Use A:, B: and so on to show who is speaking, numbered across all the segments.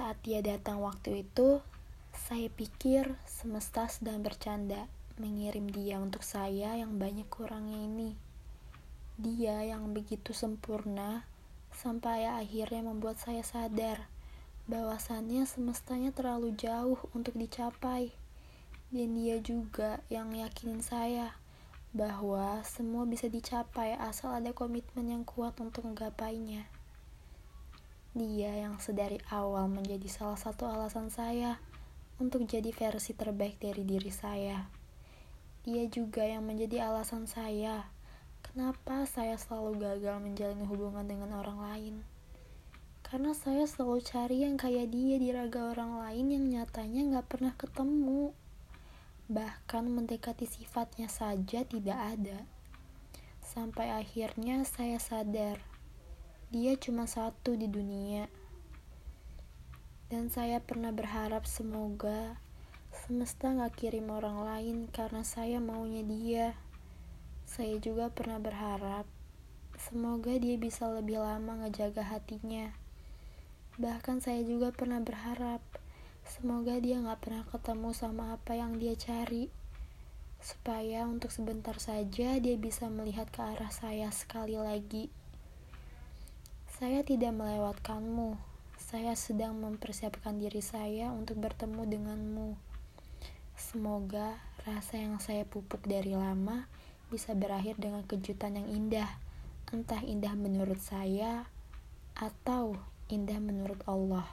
A: Saat dia datang waktu itu, saya pikir semesta sedang bercanda mengirim dia untuk saya yang banyak kurangnya ini. Dia yang begitu sempurna sampai akhirnya membuat saya sadar bahwasannya semestanya terlalu jauh untuk dicapai. Dan dia juga yang yakinin saya bahwa semua bisa dicapai asal ada komitmen yang kuat untuk menggapainya. Dia yang sedari awal menjadi salah satu alasan saya untuk jadi versi terbaik dari diri saya. Dia juga yang menjadi alasan saya kenapa saya selalu gagal menjalin hubungan dengan orang lain. Karena saya selalu cari yang kayak dia di raga orang lain yang nyatanya gak pernah ketemu bahkan mendekati sifatnya saja tidak ada. Sampai akhirnya saya sadar, dia cuma satu di dunia. Dan saya pernah berharap semoga semesta gak kirim orang lain karena saya maunya dia. Saya juga pernah berharap semoga dia bisa lebih lama ngejaga hatinya. Bahkan saya juga pernah berharap Semoga dia gak pernah ketemu sama apa yang dia cari. Supaya untuk sebentar saja dia bisa melihat ke arah saya sekali lagi. Saya tidak melewatkanmu. Saya sedang mempersiapkan diri saya untuk bertemu denganmu. Semoga rasa yang saya pupuk dari lama bisa berakhir dengan kejutan yang indah. Entah indah menurut saya atau indah menurut Allah.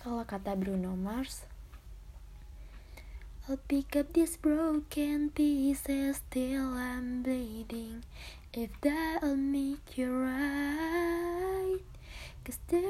A: Kalau kata Bruno Mars, I'll pick up these broken pieces till I'm bleeding. If that'll make you right, Cause there